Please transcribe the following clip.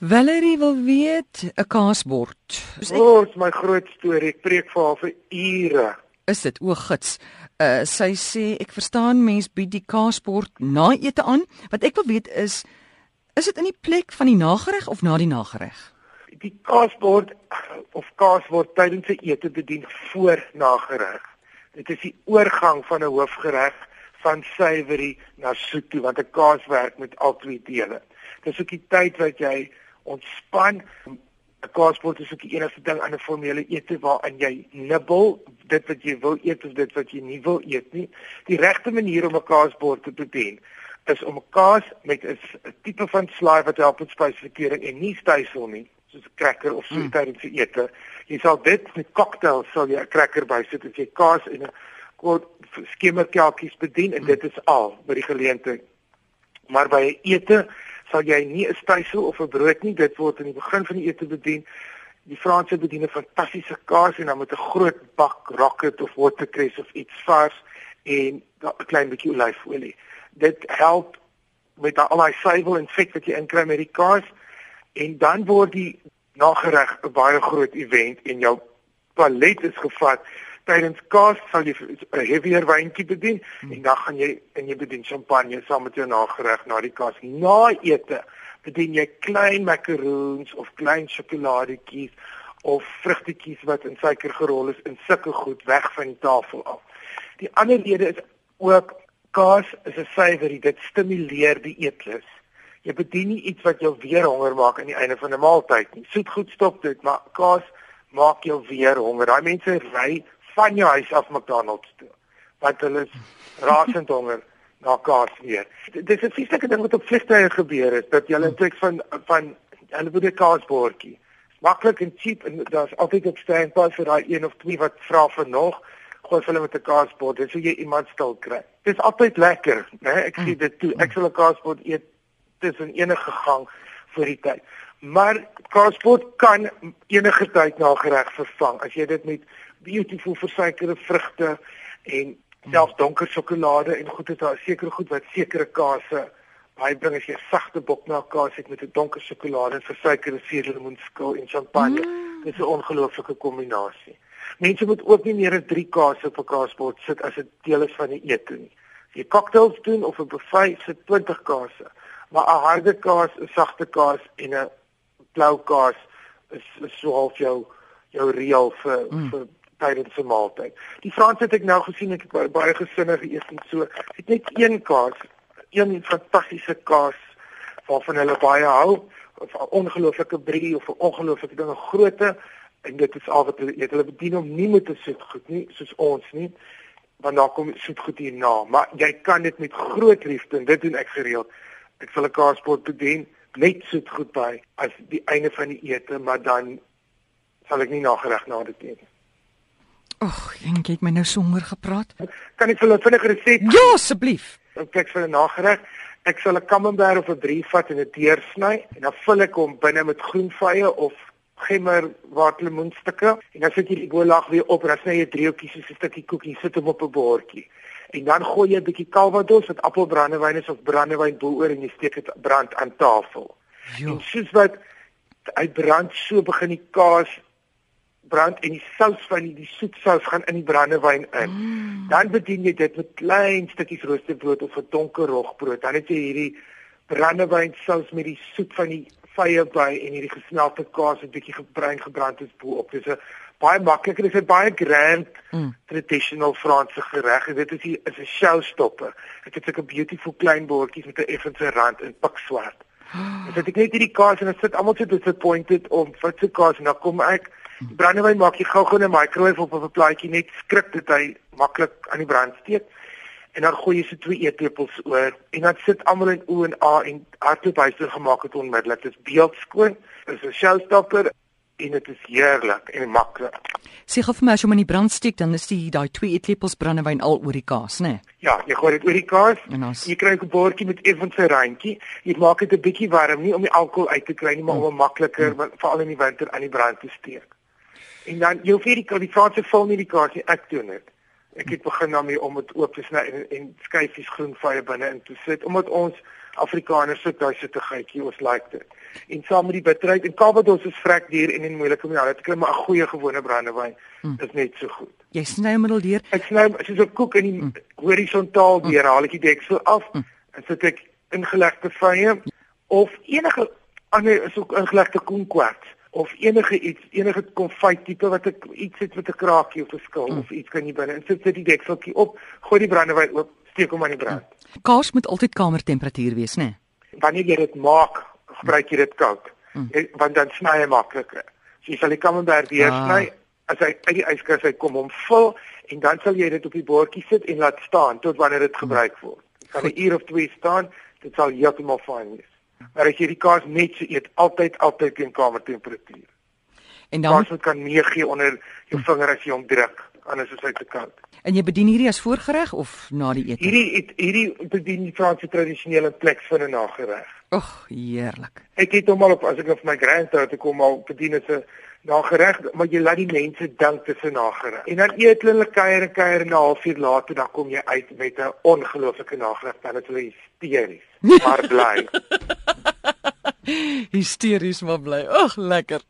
Valerie wil weet 'n kaasbord. Dis ek... my groot storie. Ek preek vir haar vir ure. Is dit o, gits. Uh sy sê ek verstaan mens bied die kaasbord na ete aan. Wat ek wil weet is is dit in die plek van die nagereg of na die nagereg? Die kaasbord of kaas word tydens 'n ete bedien voor nagereg. Dit is die oorgang van 'n hoofgereg van suiwerie na soet toe want 'n kaas werk met al twee dele. Dis ook die tyd wat jy ontspan. 'n Kaasbord is ook die enigste ding aan 'n formele ete waarin jy nibbel dit wat jy wil eet of dit wat jy nie wil eet nie. Die regte manier om 'n kaasbord te bedien is om 'n kaas met 'n tipe van slaai wat help met spysvertering en nie stysel nie soos 'n cracker of so mm. tydens die ete. Jy sal dit met cocktails sal jy 'n cracker bysit as jy kaas en 'n kort skemerkelkies bedien en mm. dit is al by die geleentheid. Maar by 'n ete sal jy nie 'n stysel of 'n brood nie, dit word aan die begin van die ete bedien. Die Franse bedien 'n fantastiese kaas en dan met 'n groot bak rocket of watercress of iets vars en 'n klein bietjie olyfolie. Dit help met al daai suiwel en vet wat jy inkry met die kaas en dan word die nagereg 'n baie groot event en jou palet is gevat tydens kaas sal jy 'n heavier wyntjie bedien hmm. en dan gaan jy en jy bedien champagne saam met jou nagereg na die kaas. Na ete bedien jy klein macaroons of klein sjokoladetjies of vrugtetjies wat in suiker gerol is in sulke goed weg van die tafel af. Die ander rede is ook kaas is 'n savory, dit stimuleer die eetlus. Jy bedien nie iets wat jou weer honger maak aan die einde van 'n maaltyd nie. Soet goed stop dit, maar kaas maak jou weer honger. Daai mense ry van jou huis af McDonald's toe. Want hulle is rasend honger na kaas weer. Dis 'n fisieke ding wat op vliegtye gebeur het dat jy 'n trek van van hulle moet 'n kaasbordjie. Maklik en cheap en daar's altyd op standby vir daai een of twee wat vra vir nog. Gooi hulle met 'n kaasbord, dan sou jy iemand stil kry. Dis altyd lekker, né? Ek sien dit toe. Ek sal 'n kaasbord eet tussen enige gang vir die tyd. Maar kaasbord kan enige tyd na gereg vervang as jy dit met beautiful versuikerde vrugte en self donker sjokolade en goed is daar sekere goed wat sekere kase baie bring as jy sagte bokmelk kaas het met 'n donker sjokolade en versuikerde suurlemoenskil en champagne. Mm. Dit is 'n ongelooflike kombinasie. Mense moet ook nie meer as 3 kase op 'n kaasbord sit as dit deel is van die ete nie. As jy cocktails doen of 'n buffet sit 20 kase, maar 'n harde kaas, 'n sagte kaas en 'n blou kaas is, is so half jou jou reël vir mm. vir tydens 'n maaltyd. Die Franse het ek nou gesien ek het baie gesinne geëet en so. Het net een kaas, een fantastiese kaas waarvan hulle baie hou, 'n ongelooflike brie of 'n ongelooflike dinge grootte en dit is al wat hulle. Hulle bedien hom nie met 'n soet goed nie, soos ons nie. Want daar kom soet goed hierna, maar jy kan dit met groot liefde en dit doen ek gereeld. Ek wil 'n kaaspot bedien net soet goed by as die einde van die ete, maar dan sal ek nie nagereg na dit eet nie. Ag, ek het my nou songer gepraat. Kan ek vir 'n vinnige resep? Ja, asseblief. Ek kyk vir 'n nagereg. Ek sal 'n camembert of 'n brie vat en dit deursny en dan vul ek hom binne met groenvye of gemmer waterlemoenstukke en dan sit jy die boelag weer op en dan sny jy driehoekies soos 'n stukkie koekie sit hom op 'n bordjie. En dan gooi jy 'n bietjie calvados met appelbrandewyn of brandewyn boor en jy steek dit brand aan tafel. Jo. En soos wat hy brand so begin die kaas brand en die sous van die, die soetsous gaan in die brandewyn in. Mm. Dan bedien jy dit met klein stukkies roosterbrood of 'n donker rogbrood. Dan het jy hierdie brandewyn sous met die soet van die vye by en hierdie gesmelte kaas en 'n bietjie gebruin gebrand is bo-op. Dis 'n baie makliker, dis 'n baie grand mm. traditional Franse gereg. Dit is 'n is 'n showstopper. Dit het sulke beautiful klein bordjies met 'n effense rand en pikswart. Dis ek net hierdie kaas en dit sit almal so disappointed om wat se kaas en dan kom ek Die brandewyn maak jy gou-gou in 'n microwave op 'n plaatjie net skrik dit hy maklik aan die brand steek. En dan gooi jy se twee eetlepels oor en dan sit almal in o en a en hardloop hy so gemaak het onmiddellik. Dit is beeldskoon. Is 'n showstopper en dit is heerlik en maklik. Sê gou vir my as jy hom in die brand steek dan is die daai twee eetlepels brandewyn al oor die kaas, né? Nee? Ja, jy gooi dit oor die kaas. As... jy kry 'n bordjie met effense randjie. Jy maak dit 'n bietjie warm, nie om die alkohol uit te kry nie, maar om hom makliker, mm. veral in die winter aan die brand te steek. En dan jy hoef hierdie die Franse vol nie die kaartjie ek doen dit. Ek het begin daarmee om dit oop te sny en, en skyfies groen vye binne in te sit omdat ons Afrikaners sit daai sit te gytjie ons like dit. en saam met die bitterheid en Calvados is vrek duur en en moeilik om ja, dit klim maar 'n goeie gewone brandewyn mm. is net so goed. Jy sny hom middel deur. Ek sny soos 'n koek in die mm. horisontaal deur, haal ek die deksel af mm. en sit ek ingelegde vye of enige ander is ook ingelegde kumquat of enige iets enige konfyt tipe wat ek iets het met 'n kraakie of 'n skil mm. of iets kan jy binne en sit die dekseltjie op, gooi die brandewyn oop, steek hom aan die brand. Mm. Kaas moet altyd kamertemperatuur wees, né? Nee? Wanneer jy dit maak, gebruik jy dit koud. Mm. Jy, want dan sny hy makliker. So jy sal die camembert weer ah. sny as hy uit die yskas uit kom om vul en dan sal jy dit op die bordjie sit en laat staan tot wanneer dit gebruik word. Dit kan 'n uur of twee staan, dit sal heeltemal fyn wees. Maar as jy die kaas net so eet, altyd altyd teen kamertemperatuur. En dan kaas kan nie gee onder jou vinger as jy hom druk, anders is hy te koud. En jy bedien hierdie as voorgereg of na die ete? Hierdie het, hierdie bedien die Franse tradisionele plek vir 'n nagereg. Ag, heerlik. Ek het hom al op as ek op my grandpa toe kom al bedien as 'n nagereg, maar jy laat die mense dink dit is 'n nagereg. En dan eet hulle kuier en kuier en 'n halfuur later dan kom jy uit met 'n ongelooflike nagereg, dan het hulle hysteries, maar bly. hysteries maar bly. Ag, lekker.